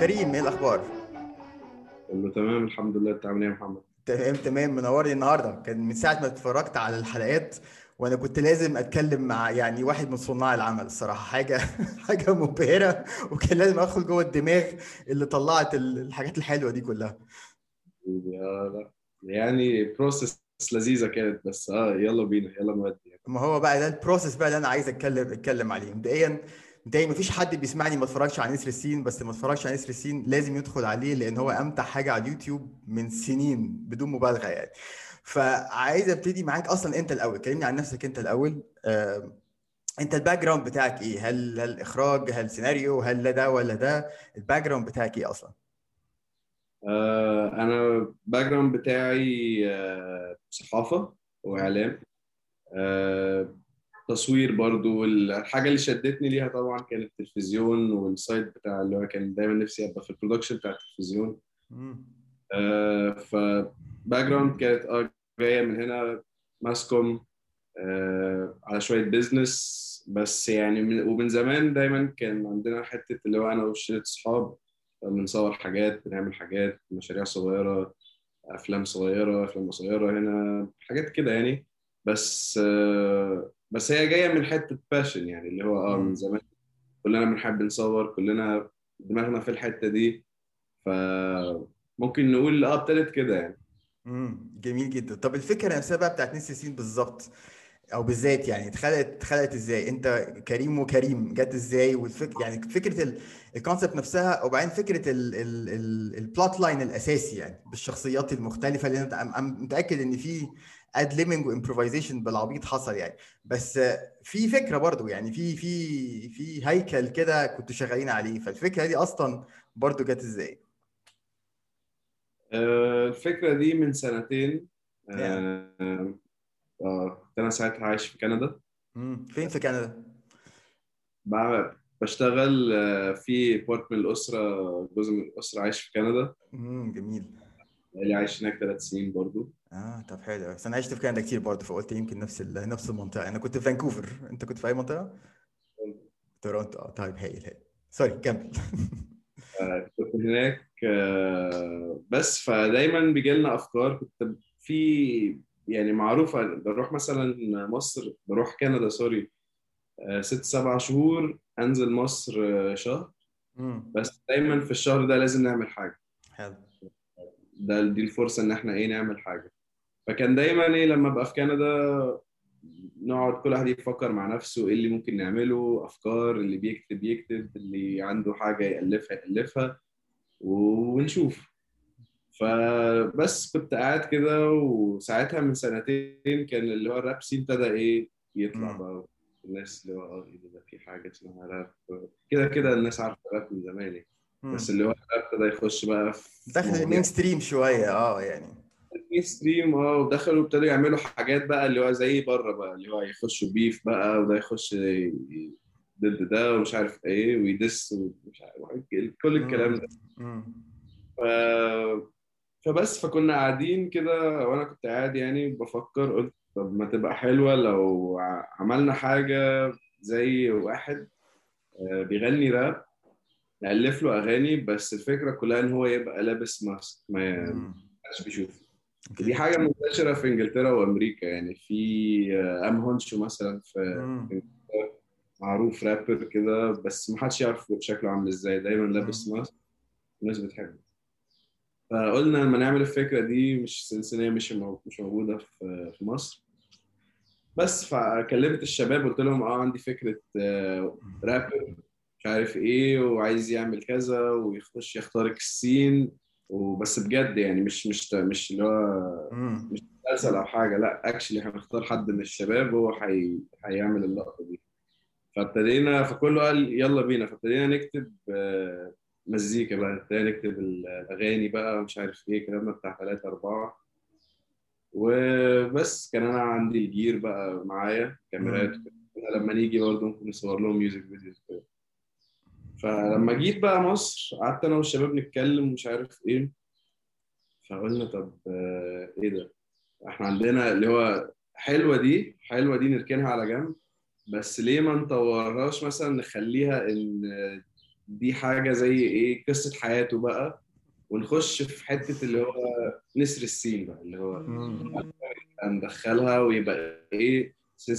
كريم إيه الأخبار؟ كله تمام الحمد لله. أنت عامل إيه يا محمد؟ تمام تمام. منورني النهارده. كان من ساعة ما اتفرجت على الحلقات وأنا كنت لازم اتكلم مع يعني واحد من صناع العمل الصراحه حاجة حاجة مبهرة وكان لازم ادخل جوه الدماغ اللي طلعت الحاجات الحلوة دي كلها. يعني process لذيذة كانت بس آه يلا بينا يلا نودي. ما هو بقى ده ال process بقى اللي أنا عايز أتكلم أتكلم عليه. مبدئيا مبدئيا مفيش حد بيسمعني ما اتفرجش على نسر السين بس ما اتفرجش على نسر السين لازم يدخل عليه لأن هو أمتع حاجة على اليوتيوب من سنين بدون مبالغة يعني. فعايز أبتدي معاك أصلا أنت الأول كلمني عن نفسك أنت الأول. آه، أنت ال background بتاعك إيه؟ هل هل اخراج هل سيناريو هل ده ولا ده؟ ال background بتاعك إيه أصلا؟ آه أنا ال background بتاعي آه صحافه وإعلام. آه تصوير برضو الحاجة اللي شدتني ليها طبعا كان التلفزيون وال side بتاع اللي هو كان دايما نفسي أبقى في ال production بتاع التلفزيون. آه ف background كانت آه جاية من هنا mass comm آه على شوية business بس يعني من ومن زمان دايما كان عندنا حتة اللي هو أنا وشلة اصحاب بنصور حاجات بنعمل حاجات مشاريع صغيرة أفلام صغيرة أفلام قصيرة هنا حاجات كده يعني. بس آه بس هي جاية من حتة باشن يعني اللي هو آه من زمان كلنا بنحب نصور كلنا دماغنا في الحتة دي. فممكن نقول آه ابتدت كده يعني. امم جميل جدا. طب الفكرة نفسها بقى بتاعت نسر السين بالظبط أو بالذات يعني اتخلقت اتخلقت إزاي؟ أنت كريم وكريم جت إزاي؟ والفكر يعني فكرة ال concept نفسها وبعدين فكرة ال plot line الأساسي يعني بالشخصيات المختلفة اللي أنا متأكد إن في ad-libbing و improvisation بالعبيط حصل يعني. بس في فكرة برضو يعني في في في هيكل كده كنتوا شغالين عليه. فالفكرة دي أصلا برضو جت إزاي؟ الفكرة دي من سنتين. آه آه أنا ساعتها عايش في كندا. امم فين في كندا؟ بشتغل في part من الأسرة جزء من الأسرة عايش في كندا. امم جميل. اللي عايش هناك ثلاث سنين برضو. آه طب حلو. بس أنا عشت في كندا كتير برضه فقلت يمكن نفس نفس المنطقة. أنا كنت في فانكوفر. أنت كنت في أي منطقة؟ تورونتو. آه طيب هايل هايل. sorry كمل. كنت هناك بس فدايما بيجي لنا أفكار. كنت في يعني معروفه بروح مثلا مصر بروح كندا سوري ست سبع شهور أنزل مصر شهر. بس دايما في الشهر ده لازم نعمل حاجة. حلو. ده دي الفرصة إن إحنا إيه نعمل حاجة. فكان دايما إيه لما أبقى في كندا نقعد كل واحد يفكر مع نفسه إيه اللي ممكن نعمله أفكار اللي بيكتب يكتب اللي عنده حاجة يألفها يألفها ونشوف. فبس كنت قاعد كده وساعتها من سنتين كان اللي هو ال rap scene ابتدى إيه يطلع بقى. الناس اللي هو آه إيه ده في حاجة اسمها راب. كده كده الناس عارفة راب من زمان يعني. بس اللي هو ابتدى يخش بقى في دخل ال mainstream شوية آه يعني. ال mainstream آه ودخلوا ابتدوا يعملوا حاجات بقى اللي هو زي بره بقى اللي هو يخشوا beef بقى وده يخش ضد ده ومش عارف إيه وي diss ومش عارف كل الكلام ده. ف... فبس فكنا قاعدين كده وأنا كنت قاعد يعني بفكر قلت طب ما تبقى حلوة لو عملنا حاجة زي واحد بيغني راب. نألف له أغاني بس الفكرة كلها إن هو يبقى لابس ماسك ما حدش بيشوف دي حاجة منتشرة في إنجلترا وأمريكا. يعني في أم هونشو مثلا في معروف رابر كده بس ما حدش يعرف شكله عامل إزاي. دايما لابس ماسك الناس بتحبه. فقلنا لما نعمل الفكرة دي مش سلسله مش مش موجودة في مصر. بس فكلمت الشباب قلت لهم آه عندي فكرة رابر. مش عارف إيه وعايز يعمل كذا ويخش يخترق السين. وبس بجد يعني مش مش مش اللي هو مش مسلسل أو حاجة. لا اكشلي هنختار حد من الشباب هو حي... هيعمل اللقطة دي. فابتدينا فكله قال يلا بينا. فابتدينا نكتب مزيكا بقى. ابتدينا نكتب الأغاني بقى مش عارف إيه كلامنا بتاع ثلاثة أربعة. وبس كان أنا عندي ال gear بقى معايا كاميرات. لما نيجي برضه ممكن نصور لهم music videos كده فلما جيت بقى مصر قعدت أنا والشباب نتكلم ومش عارف إيه. فقلنا طب آه، إيه ده؟ إحنا عندنا اللي هو حلوة دي حلوة دي نركنها على جنب. بس ليه ما نطورهاش مثلا نخليها إن دي حاجة زي إيه قصة حياته بقى؟ ونخش في حتة اللي هو نسر السين بقى اللي هو. ندخلها ويبقى إيه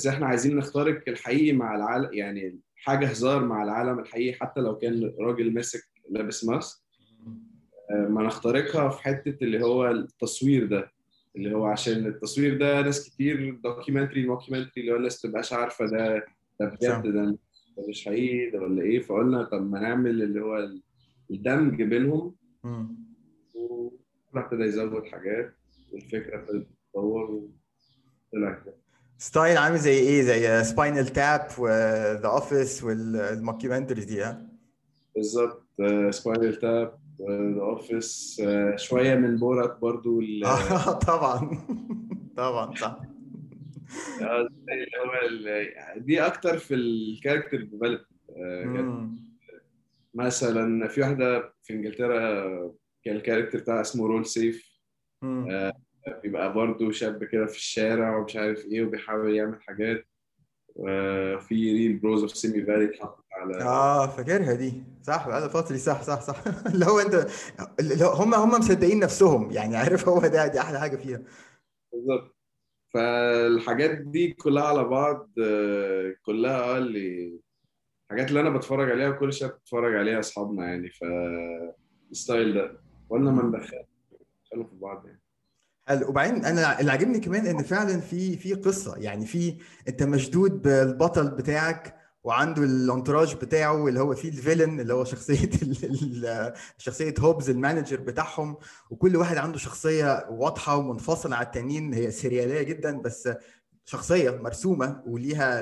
إحنا عايزين نخترق الحقيقي مع العالم يعني حاجة هزار مع العالم الحقيقي حتى لو كان راجل ماسك لابس ماسك آه، ما نخترقها في حتة اللي هو التصوير ده اللي هو عشان التصوير ده ناس كتير documentary mockumentary اللي هو الناس تبقاش عارفة ده ده. بجد ده مش حقيقي ده ولا إيه فقلنا طب ما نعمل اللي هو الدمج بينهم. وابتدى يزود حاجات والفكرة ابتدت تتطور وطلع كده style عامل زي إيه؟ زي سباينال تاب وذا اوفيس والموكيومنتريز دي ها؟ بالظبط. Spinal Tap The Office شوية من Borat برضو آه طبعا. طبعا صح. آه، ال- دي أكتر في ال character development مم. مثلا في واحدة في إنجلترا كان ال character بتاعها اسمه Roll Safe. بيبقى برضو شاب كده في الشارع ومش عارف إيه وبيحاول يعمل حاجات وفي Real Bros of Simi Valley اتحطت على آه فاكرها دي. صح بقى فاكرها صح صح صح. اللي هو أنت اللي هم هم مصدقين نفسهم. يعني عارف هو ده دي أحلى حاجة فيها. بالظبط. فالحاجات دي كلها على بعض آه، كلها آه اللي الحاجات اللي أنا بتفرج عليها وكل شوية بتتفرج عليها أصحابنا يعني. ف ال style ده. قلنا ما ندخل في بعض يعني. وبعدين أنا اللي عاجبني كمان إن فعلا في في قصة. يعني في أنت مشدود بالبطل بتاعك وعنده ال entourage بتاعه اللي هو فيه ال villain اللي هو شخصية شخصية هوبز ال manager بتاعهم. وكل واحد عنده شخصية واضحة ومنفصلة عن التانيين. هي سريالية جدا بس شخصية مرسومة وليها.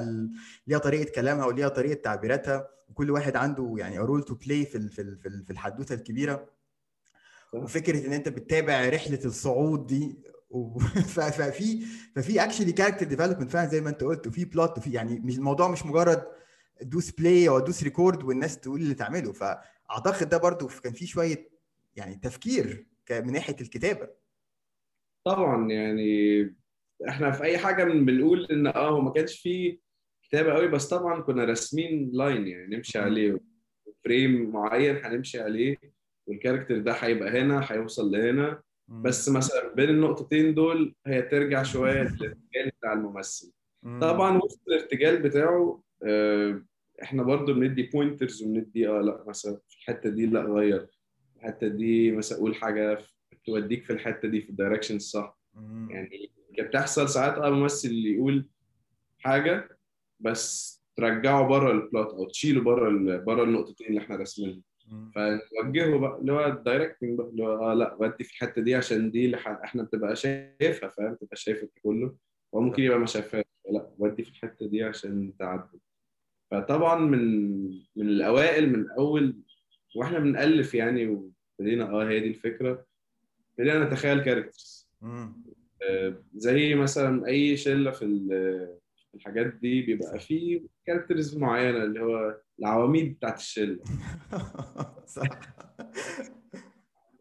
ليها طريقة كلامها وليها طريقة تعبيراتها. وكل واحد عنده يعني role to play في في الحدوتة الكبيرة. وفكره إن أنت بتتابع رحلة الصعود دي ففي ففي actually character development فعلا زي ما أنت قلت وفي plot وفي يعني مش الموضوع مش مجرد دوس play أو دوس record والناس تقول اللي تعمله. فأعتقد ده برضو كان في شوية يعني تفكير من ناحية الكتابة. طبعا يعني إحنا في أي حاجة بنقول إن آه هو ما كانش فيه كتابة قوي بس طبعا كنا راسمين line يعني نمشي عليه. frame معين هنمشي عليه. وال character ده هيبقى هنا هيوصل لهنا بس مثلا بين النقطتين دول هي ترجع شوية للارتجال بتاع الممثل مم. طبعا وسط الارتجال بتاعه آه، إحنا برضو بندي pointers وبندي آه لأ مثلا في الحتة دي لأ غير الحتة دي مثلا قول حاجة توديك في الحتة دي في ال direction الصح. يعني كانت بتحصل ساعات آه ممثل اللي يقول حاجة بس ترجعه بره ال plot أو تشيله بره بره النقطتين اللي إحنا راسمينهم. فنوجهه بقى اللي هو ال directing بقى اللي هو آه لا ودي في الحتة دي عشان دي اللي إحنا بتبقى شايفها فاهم؟ تبقى شايف كله. هو ممكن يبقى ما شافهاش. لا ودي في الحتة دي عشان تعدي فطبعا من من الأوائل من أول وإحنا بنألف يعني وابتدينا آه هي دي الفكرة. ابتدينا نتخيل characters مم. زي مثلا أي شلة في الحاجات دي بيبقى فيه كاركترز معينة اللي هو العواميد بتاعت الشلة. صح.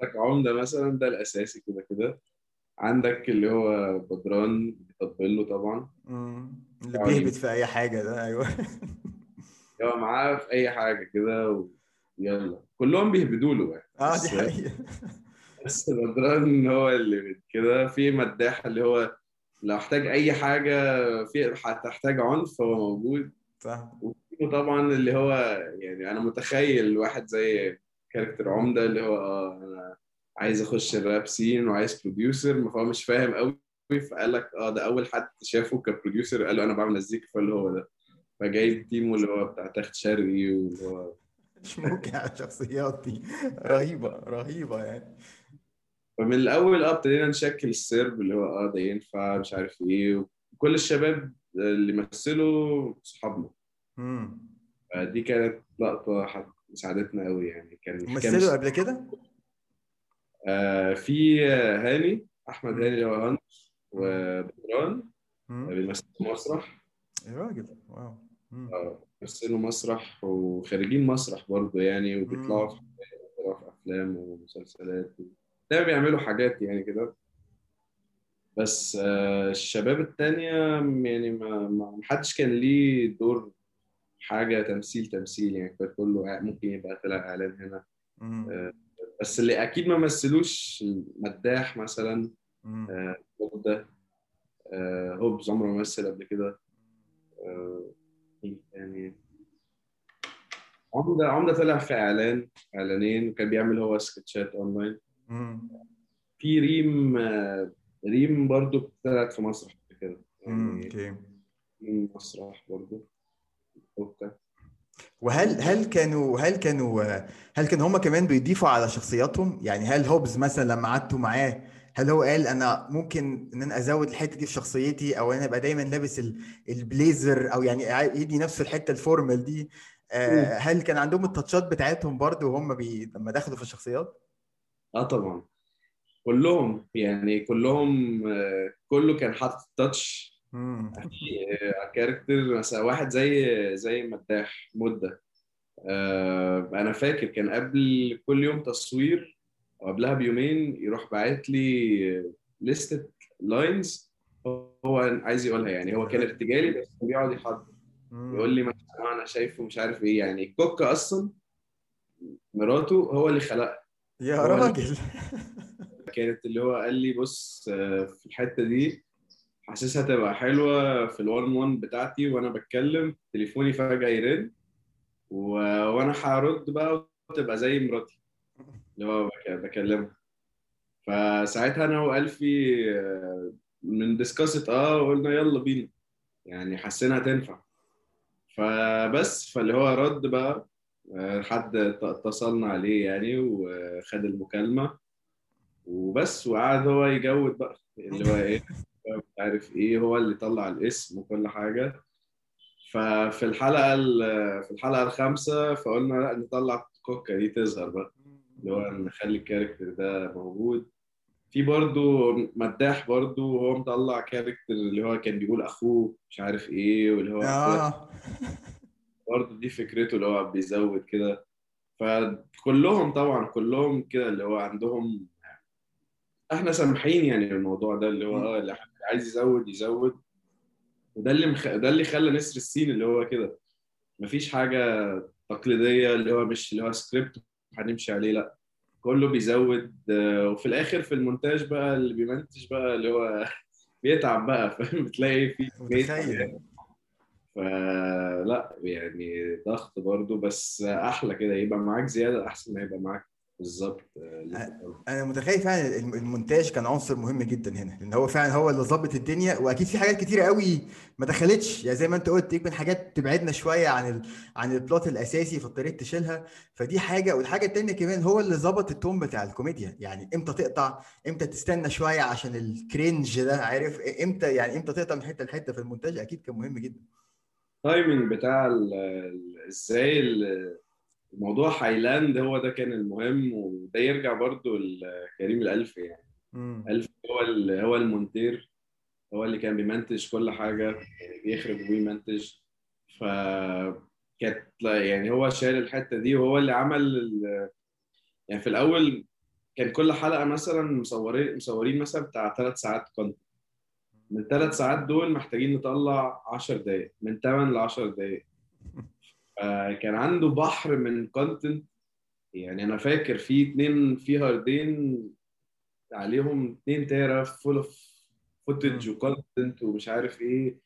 عندك عمدة مثلا ده الأساسي كده كده. عندك اللي هو بدران بيطبل له طبعا. اللي يعني- بيهبط في أي حاجة ده أيوه. هو معاه في أي حاجة كده ويلا كلهم بيهبدوا له يعني. آه دي حقيقة. بس بدران هو اللي كده في مداح اللي هو لو احتاج أي حاجة في هتحتاج عنف هو موجود. صح وفي طبعا اللي هو يعني أنا متخيل واحد زي character عمدة اللي هو آه أنا عايز أخش ال rap scene وعايز producer فهو مش فاهم قوي فقال لك آه ده أول حد شافه ك producer قال له أنا بعمل مزيكا فاللي هو ده. فجايب تيمو اللي هو بتاع تخت شرقي واللي هو مش ممكن على الشخصيات دي. رهيبة رهيبة يعني. فمن الأول آه ابتدينا نشكل السرب اللي هو آه ده ينفع مش عارف إيه. وكل الشباب اللي مثلوا صحابنا. امم فدي كانت لقطة ساعدتنا قوي يعني. كان مثلوا قبل كده؟ آه في آه، هاني أحمد هاني اللي هو هانس وبدران مم. بيمثلوا مسرح. يا راجل واو. آه، بيمثلوا مسرح وخارجين مسرح برضه يعني وبيطلعوا. في أفلام ومسلسلات. ده بيعملوا حاجات يعني كده بس آه، الشباب التانية يعني ما ما حدش كان ليه دور حاجة تمثيل تمثيل يعني كان كله ممكن يبقى طلع إعلان هنا مم. بس اللي أكيد ما مثلوش مداح مثلا. آه، ده آه، هوبز عمره ما مثل قبل كده آه، تاني عمدة عمدة طلع في إعلان إعلانين وكان بيعمل هو سكتشات أونلاين. في ريم آه، ريم برضو طلعت في مسرح كده. يعني okay. مسرح برضو. okay. وهل هل كانوا هل كانوا هل كانوا هم كمان بيضيفوا على شخصياتهم؟ يعني هل هوبز مثلا لما قعدتوا معاه هل هو قال أنا ممكن إن أنا أزود الحتة دي في شخصيتي أو أنا أبقى دايما لابس ال- البليزر أو يعني يدي نفسه الحتة ال formal دي؟ آه، هل كان عندهم ال touchات بتاعتهم برضو وهم بي... لما دخلوا في الشخصيات؟ آه طبعا. كلهم يعني كلهم آه، كله كان حاطط touch. character مثلا واحد زي زي مداح مدة. آه، أنا فاكر كان قبل كل يوم تصوير أو قبلها بيومين يروح باعت لي لستة lines هو عايز يقولها. يعني هو كان ارتجالي بس كان بيقعد يحضر. يقول لي مثلا أنا شايفه مش عارف إيه. يعني كوكا أصلا مراته هو اللي خلقها. يا راجل. كانت اللي هو قال لي بص آه، في الحتة دي حاسسها تبقى حلوة في ال one one بتاعتي وأنا بتكلم تليفوني فجأة يرن و... وأنا هرد بقى وتبقى زي مراتي اللي هو بك- بكلمها. فساعتها أنا والفي آه، discussed آه وقلنا يلا بينا. يعني حسينها تنفع. فبس فاللي هو رد بقى حد اتصلنا عليه يعني وخد المكالمة وبس وقعد هو يجود بقى اللي هو إيه مش عارف إيه هو اللي طلع الاسم وكل حاجة. ففي الحلقة ال- في الحلقة الخامسة فقلنا لا نطلع كوكا دي تظهر بقى اللي هو نخلي ال character ده موجود. في برضو مداح برضو هو مطلع character اللي هو كان بيقول أخوه مش عارف إيه واللي هو برضه دي فكرته اللي هو بيزود كده. فكلهم طبعا كلهم كده اللي هو عندهم إحنا سامحين يعني الموضوع ده اللي هو آه اللي عايز يزود يزود. وده اللي مخ... ده اللي خلى نسر السين اللي هو كده. مفيش حاجة تقليدية اللي هو مش اللي هو سكريبت هنمشي عليه لا. كله بيزود آه، وفي الآخر في المونتاج بقى اللي بيمنتج بقى اللي هو بيتعب بقى فاهم؟ بتلاقي في متخيل؟ فلا يعني ضغط برضو بس أحلى كده يبقى معاك زيادة أحسن ما يبقى معاك بالظبط آه،. أنا متخيل فعلا الم- المونتاج كان عنصر مهم جدا هنا لأن هو فعلا هو اللي ظبط الدنيا وأكيد في حاجات كتيرة قوي ما دخلتش. يعني زي ما أنت قلت يمكن حاجات تبعدنا شوية عن ال... عن ال plot الأساسي فاضطريت تشيلها. فدي حاجة والحاجة التانية كمان هو اللي ظبط ال tone بتاع الكوميديا. يعني إمتى تقطع؟ إمتى تستنى شوية عشان ال cringe ده؟ عارف؟ إمتى يعني إمتى تقطع من حتة لحتة؟ في المونتاج أكيد كان مهم جدا. ال timing بتاع إزاي ال- الموضوع highland هو ده كان المهم وده يرجع برضو لكريم الألف يعني. امم ألف هو هو المونتير هو اللي كان بيمنتج كل حاجة يعني بيخرج وبيمنتج. ف كانت يعني هو شايل الحتة دي وهو اللي عمل يعني في الأول كان كل حلقة مثلا مصورين مصورين مثلا بتاع ثلاث ساعات content من الثلاث ساعات دول محتاجين نطلع 10 دقائق من 8 ل 10 دقائق كان عنده بحر من content يعني أنا فاكر في اتنين في هاردين عليهم 2 تيرا full of footage. و content ومش عارف إيه.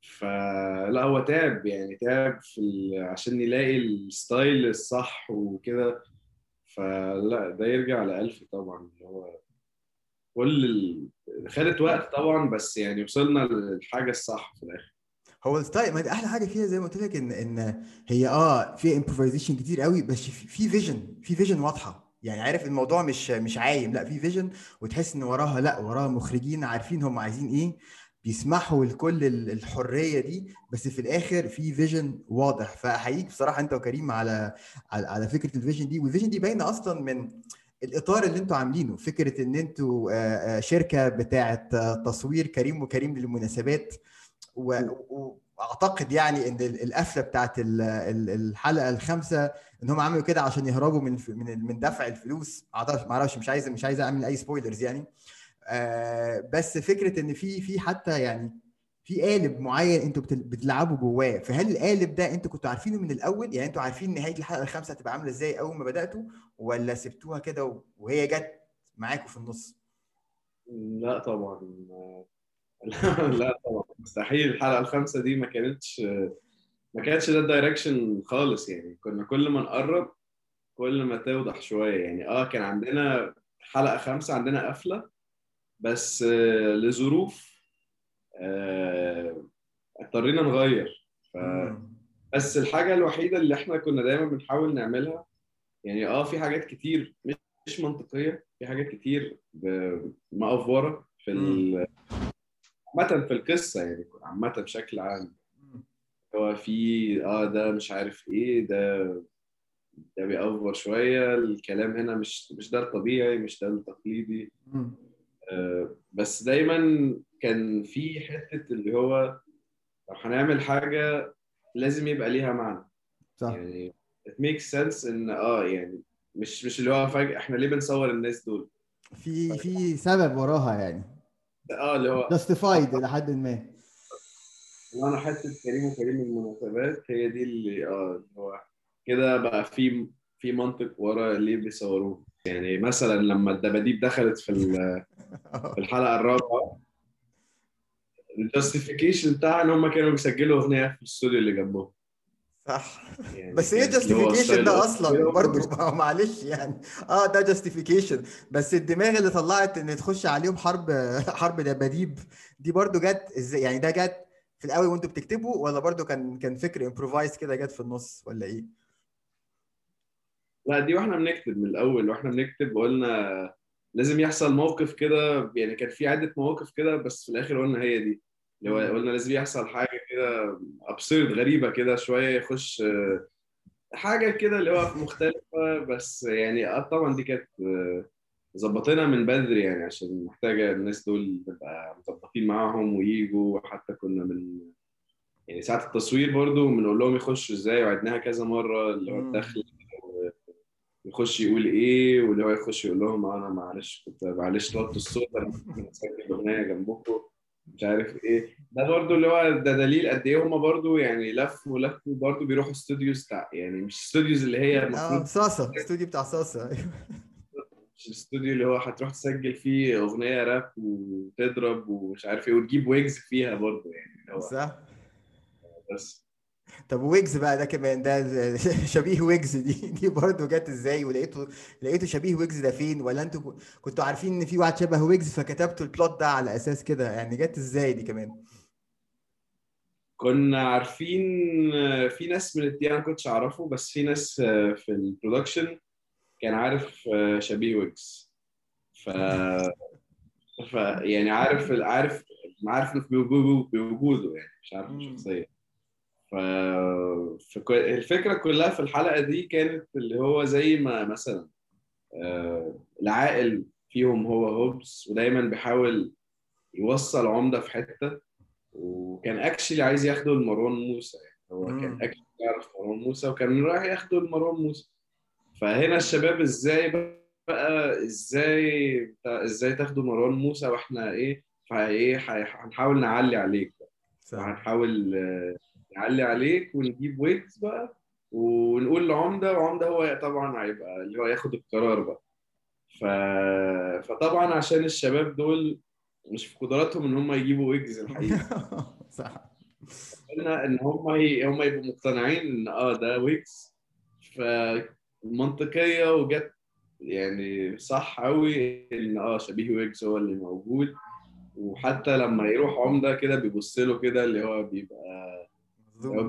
فلا هو تعب يعني تعب في ال... عشان يلاقي ال style الصح وكده. فلا ده يرجع لألف طبعا اللي هو كل. خدت وقت طبعا بس يعني وصلنا للحاجة الصح في الآخر. هو ال style ما أحلى حاجة فيها زي ما قلت لك ان إن هي آه في improvisation كتير قوي بس في في vision في vision واضحة. يعني عارف الموضوع مش مش عايم لا في vision وتحس إن وراها لا وراها مخرجين عارفين هم عايزين إيه بيسمحوا لكل ال- الحرية دي بس في الآخر في vision واضح. فأحييك بصراحة أنت وكريم على على, على فكرة ال vision دي. وال vision دي باينة أصلا من الإطار اللي أنتوا عاملينه فكرة إن أنتوا آه، آه، شركة بتاعة آه، تصوير كريم وكريم للمناسبات و... و... اعتقد يعني إن القفلة بتاعت الحلقة الخامسة إن هم عملوا كده عشان يهربوا من من من دفع الفلوس. ما أعرفش مش عايز مش عايز أعمل أي سبويلرز يعني. بس فكرة إن في في حتى يعني في قالب معين أنتوا بتلعبوا جواه. فهل القالب ده أنتوا كنتوا عارفينه من الأول؟ يعني أنتوا عارفين نهاية الحلقة الخامسة هتبقى عاملة إزاي أول ما بدأتوا؟ ولا سبتوها كده وهي جت معاكم في النص؟ لا طبعا. لا طبعا. مستحيل. الحلقة الخامسة دي ما كانتش ما كانتش ده الدايركشن خالص يعني. كنا كل ما نقرب كل ما توضح شوية يعني. آه كان عندنا حلقة خامسة عندنا قفلة بس لظروف اضطرينا نغير. ف بس الحاجة الوحيدة اللي إحنا كنا دايما بنحاول نعملها يعني آه في حاجات كتير مش منطقية في حاجات كتير مأفوره في عامة في القصة يعني عامة بشكل عام. هو في آه ده مش عارف إيه ده ده بيأفور شوية الكلام هنا مش مش ده الطبيعي مش ده التقليدي. آه بس دايما كان في حتة اللي هو لو هنعمل حاجة لازم يبقى ليها معنى. صح. يعني it makes sense إن آه يعني مش مش اللي هو فجأة إحنا ليه بنصور الناس دول؟ في في سبب وراها يعني. آه اللي هو جاستيفايد إلى حد ما. أنا حتة كريم وكريم المناسبات هي دي اللي آه اللي هو كده بقى في في منطق ورا ليه بيصوروه. يعني مثلا لما الدباديب دخلت في في الحلقة الرابعة ال justification بتاع إن هم كانوا بيسجلوا أغنية في الاستوديو اللي جنبهم. صح. يعني بس إيه justification ده أصلا برضه معلش يعني. آه ده justification بس الدماغ اللي طلعت إن تخش عليهم حرب حرب دباديب دي برضه جت إزاي؟ يعني ده جت في الأول وأنتوا بتكتبوا ولا برضه كان كان فكر improvise كده جت في النص ولا إيه؟ لا دي وإحنا بنكتب من الأول وإحنا بنكتب قلنا لازم يحصل موقف كده يعني كان في عدة مواقف كده بس في الآخر قلنا هي دي. اللي هو قلنا لازم يحصل حاجة كده ابسورد غريبة كده شوية يخش حاجة كده اللي هو مختلفة بس يعني آه طبعا دي كانت ظبطنا من بدري يعني عشان محتاجة الناس دول نبقى مظبطين معاهم ويجوا وحتى كنا من يعني ساعة التصوير برضو بنقول لهم يخشوا إزاي وعدناها كذا مرة اللي هو الدخل يخش يقول إيه واللي هو يخش يقول لهم أنا معلش كنت معلش طلبت الصوت أنا بسجل اغنيه جنبكم مش عارف إيه. ده برضو اللي هو ده دليل قد إيه هم برضو يعني لفوا ولفوا برضو بيروحوا استوديوز بتاع يعني مش استوديوز اللي هي آه صاصة استوديو بتاع صاصة أيوه. مش الاستوديو اللي هو هتروح تسجل فيه أغنية راب وتضرب ومش عارف إيه وتجيب ويجز فيها برضو يعني هو. صح. بس. طب ويجز بقى ده كمان ده شبيه ويجز دي دي برضه جت إزاي؟ ولقيته لقيته شبيه ويجز ده فين؟ ولا أنتوا كنتوا عارفين إن في واحد شبه ويجز فكتبتوا ال plot ده على أساس كده؟ يعني جت إزاي دي كمان؟ كنا عارفين في ناس من ال team أنا كنتش أعرفه بس في ناس في ال production كان عارف شبيه ويجز. ف ف يعني عارف عارف عارف بوجوده يعني مش عارف ف... فالفكرة كلها في الحلقة دي كانت اللي هو زي ما مثلا آه العاقل فيهم هو هوبس ودايما بيحاول يوصل عمدة في حتة وكان actually عايز ياخده لمروان موسى يعني. هو. كان actually يعرف مروان موسى وكان رايح ياخده لمروان موسى. فهنا الشباب إزاي بقى إزاي إزاي تاخدوا مروان موسى؟ وإحنا إيه فإيه هنحاول نعلي عليك هنحاول نعلي عليك ونجيب ويجز بقى ونقول لعمدة وعمدة هو طبعا هيبقى اللي هو ياخد القرار بقى. ف... فطبعا عشان الشباب دول مش في قدراتهم إن هم يجيبوا ويجز الحقيقة. صح. قلنا إن هم ي... هم يبقوا مقتنعين إن آه ده ويجز. فمنطقية وجت يعني صح قوي إن آه شبيه ويجز هو اللي موجود. وحتى لما يروح عمدة كده بيبص له كده اللي هو بيبقى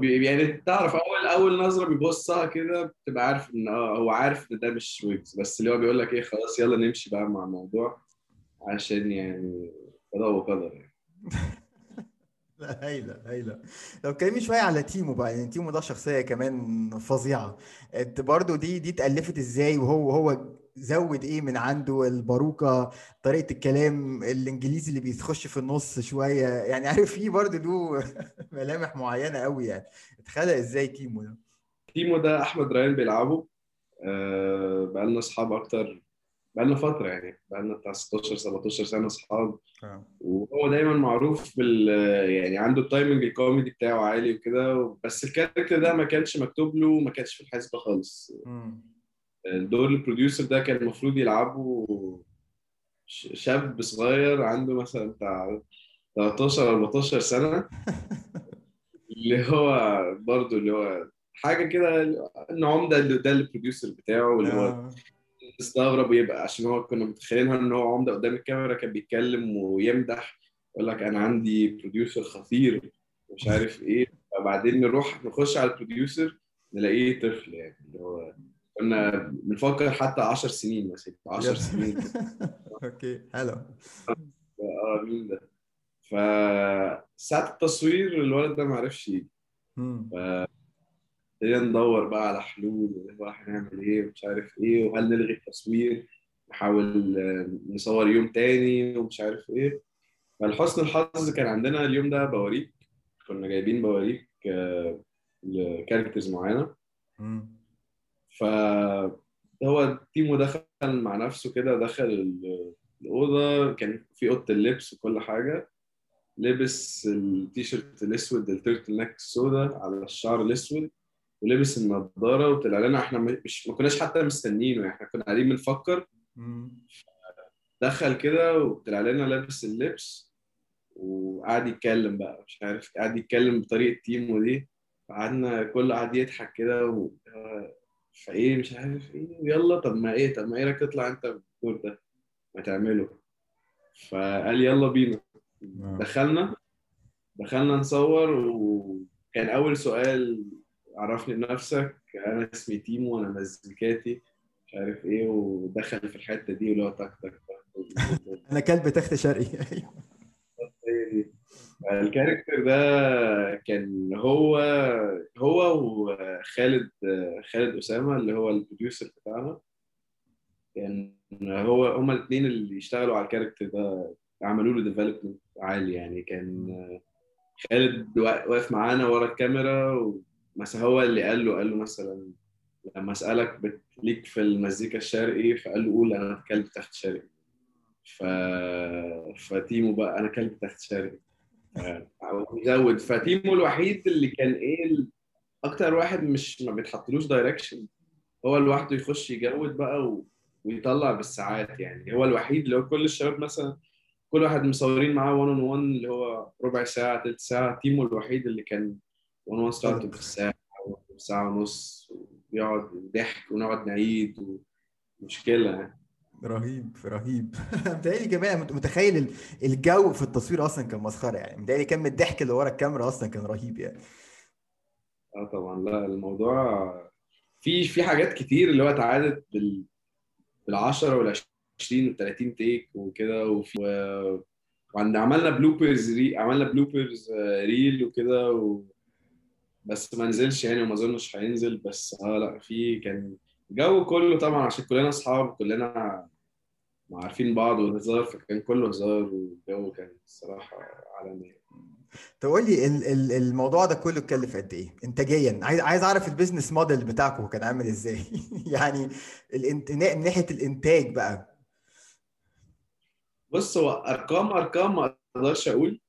يعني تعرف اول أول نظرة بيبصها كده بتبقى عارف إن آه هو عارف إن ده مش ويجز. بس اللي هو بيقول لك إيه خلاص يلا نمشي بقى مع الموضوع عشان يعني قضاء وقدر يعني. لا هايلة هايلة. لو اتكلمي شوية على تيمو بقى يعني تيمو ده شخصية كمان فظيعة. أنت برضو دي دي اتألفت إزاي وهو هو زود إيه من عنده الباروكة طريقة الكلام الإنجليزي اللي بيخش في النص شوية. يعني عارف فيه برضه له ملامح معينة قوي يعني. اتخلق إزاي كيمو ده. كيمو ده أحمد ريان بيلعبه. آه بقالنا أصحاب أكتر بقالنا فترة يعني بقالنا بتاع 16 17 سنة أصحاب. وهو دايما معروف بال يعني عنده ال timing الكوميدي بتاعه عالي وكده. بس ال character ده ما كانش مكتوب له ما كانش في الحسبة خالص. مم. الدور ال producer ده كان المفروض يلعبه شاب صغير عنده مثلا بتاع 13 14 سنة اللي هو برضه اللي هو حاجة كده ان عمده اللي ده ال producer بتاعه واللي هو آه. تستغرب يبقى عشان هو كنا متخيلينها إن هو عمدة قدام الكاميرا كان بيتكلم ويمدح يقول لك أنا عندي producer خطير ومش عارف إيه فبعدين نروح نخش على ال producer نلاقيه طفل يعني اللي هو كنا بنفكر حتى 10 سنين مثلا 10 سنين. أوكي حلو. آه مين ده؟ فساعة التصوير الولد ده ما عرفش يجي. ابتدينا ندور بقى على حلول هو هنعمل إيه ومش عارف إيه وهل نلغي التصوير؟ نحاول آه، نصور يوم تاني ومش عارف إيه. فلحسن الحظ كان عندنا اليوم ده بواريك كنا جايبين بواريك آه، ل characters معينة. فهو تيمو دخل مع نفسه كده دخل ال- الأوضة كان في أوضة اللبس وكل حاجة لبس التيشيرت الأسود ال turtle neck السوداء على الشعر الأسود ولبس النضارة وطلع لنا. إحنا مش ما كناش حتى مستنيينه إحنا كنا قاعدين بنفكر. دخل كده وطلع لنا لابس اللبس وقعد يتكلم بقى. مش عارف قعد يتكلم بطريقة تيمو دي. قعدنا كل قعد يضحك كده و... فايه مش عارف إيه يلا طب ما إيه طب ما إيه رايك تطلع انت بالدور ده ما تعمله فقال يلا بينا آه. دخلنا دخلنا نصور وكان أول سؤال عرفني بنفسك أنا اسمي تيمو وأنا مزيكاتي مش عارف إيه ودخل في الحتة دي اللي هو تك تك أنا كلب تخت شرقي. ال character ده كان هو هو وخالد خالد أسامة اللي هو ال producer بتاعنا. كان هو هما الاثنين اللي اشتغلوا على ال character ده عملوا له development عالي يعني. كان خالد وا- واقف معانا ورا الكاميرا مثلا هو اللي قال له قال له مثلا لما اسالك ليك في المزيكا الشرقي؟ فقال له قول أنا كلب تخت شرقي. ف فتيمو بقى أنا كلب تخت شرقي. زود فتيمو الوحيد اللي كان إيه أكتر واحد مش ما بيتحطلوش direction هو لوحده يخش يجود بقى و... ويطلع بالساعات يعني. هو الوحيد اللي هو كل الشباب مثلا كل واحد مصورين معاه 1 on 1 اللي هو ربع ساعة ثلث ساعة. تيمو الوحيد اللي كان 1 1 start بالساعة أو ساعة ونص ويقعد ضحك ونقعد نعيد ومشكله يعني. رهيب رهيب. متهيألي كمان مت- متخيل ال- الجو في التصوير أصلا كان مسخرة يعني. متهيألي كم الضحك اللي ورا الكاميرا أصلا كان رهيب يعني. آه طبعا. لا الموضوع في في حاجات كتير اللي هو اتعادت بال بال 10 وال 20 وال 30 take وكده وفي و... وعند عملنا bloopers ree... عملنا bloopers reel وكده و... بس ما نزلش يعني وما أظنش هينزل بس آه لا في كان الجو كله طبعا عشان كلنا أصحاب كلنا عارفين بعض وهزار فكان كله هزار والجو كان الصراحة عالمي. تقول لي ال- ال- الموضوع ده كله اتكلف قد إيه؟ انتاجيا. عايز عايز أعرف ال business model بتاعكم كان عامل إزاي؟ يعني الانت... من ناحية الإنتاج بقى. بص هو أرقام أرقام ما أقدرش أقول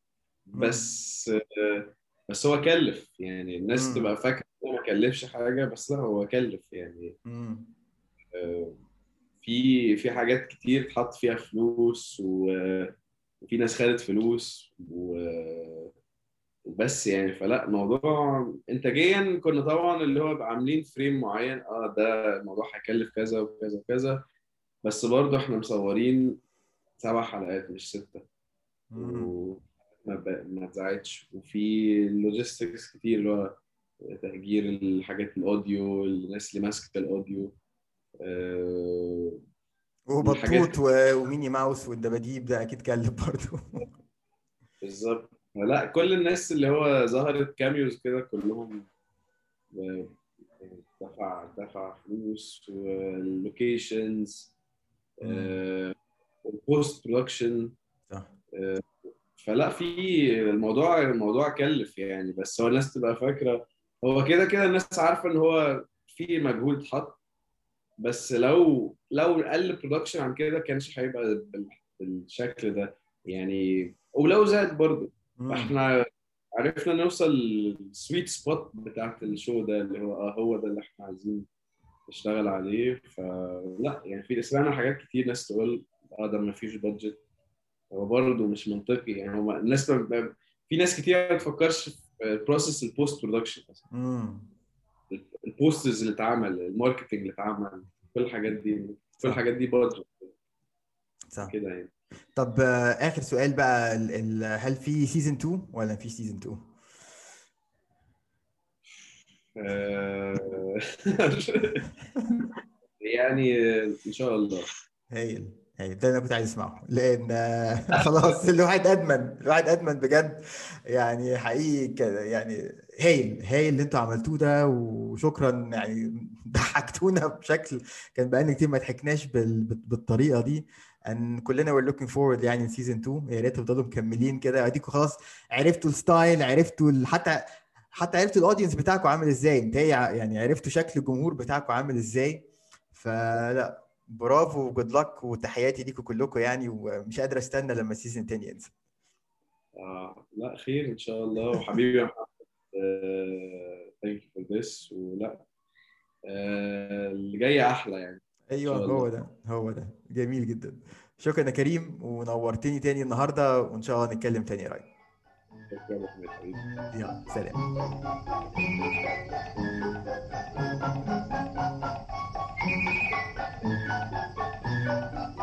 بس بس هو كلف. يعني الناس. تبقى فاكرة هو ما كلفش حاجة بس لا هو كلف يعني. آه، في في حاجات كتير اتحط فيها فلوس و- وفي ناس خدت فلوس و- وبس يعني. فلا الموضوع انتاجيا كنا طبعا اللي هو عاملين فريم معين آه ده الموضوع هيكلف كذا وكذا وكذا. بس برضه إحنا مصورين سبع حلقات مش مم. وما ب- ما وفي logistics كتير اللي هو تأجير الحاجات ال audio الناس اللي ماسكة ال audio آه، وبطوط. وميني ماوس والدباديب ده أكيد كلف برضه بالظبط. لا كل الناس اللي هو ظهرت cameos كده كلهم آه، دفع دفع فلوس وال locations post production صح. فلا في الموضوع الموضوع كلف يعني بس هو الناس تبقى فاكرة هو كده كده الناس عارفة إن هو في مجهود اتحط بس لو لو قل production عن كده كانش هيبقى بال- بالشكل ده. يعني ولو زاد برضه. مم. إحنا عرفنا نوصل لل sweet spot بتاعت ال show ده اللي هو آه هو ده اللي إحنا عايزين نشتغل عليه. فلا يعني في سمعنا حاجات كتير ناس تقول آه ده ما فيش budget هو برضه مش منطقي. يعني هو الناس في ناس كتير ما بتفكرش في process ال post production. ال posters اللي اتعمل ال marketing اللي اتعمل كل الحاجات دي كل الحاجات دي budget صح. كده يعني. طب آه، آخر سؤال بقى ال ال هل في season 2 ولا مفيش season 2 آه، يعني إن شاء الله. هايل. هايل ده أنا كنت عايز أسمعه. لأن خلاص الواحد أدمن الواحد أدمن بجد. يعني حقيقي كده يعني هايل هايل اللي أنتوا عملتوه ده وشكرا يعني ضحكتونا بشكل كان بقالنا كتير ما ضحكناش بال- بال- بالطريقة دي. ان كلنا we're looking forward يعني ل season 2 يا ريت تفضلوا مكملين كده. اديكوا خلاص عرفتوا ال style عرفتوا حتى حتى عرفتوا ال audience بتاعكم عامل إزاي. انت يعني عرفتوا شكل الجمهور بتاعكم عامل إزاي. فلا. برافو و good luck وتحياتي ليكم كلكم يعني ومش قادر استنى لما ال season التاني ينزل. آه لا خير إن شاء الله. وحبيبي يا محمد thank you for this ولا آه اللي جاي أحلى يعني. أيوه. هو ده هو ده. جميل جدا. شكرا يا كريم ونورتني تاني النهارده وإن شاء الله نتكلم تاني قريب. شكرا يا حبيبي. يلا سلام. uh,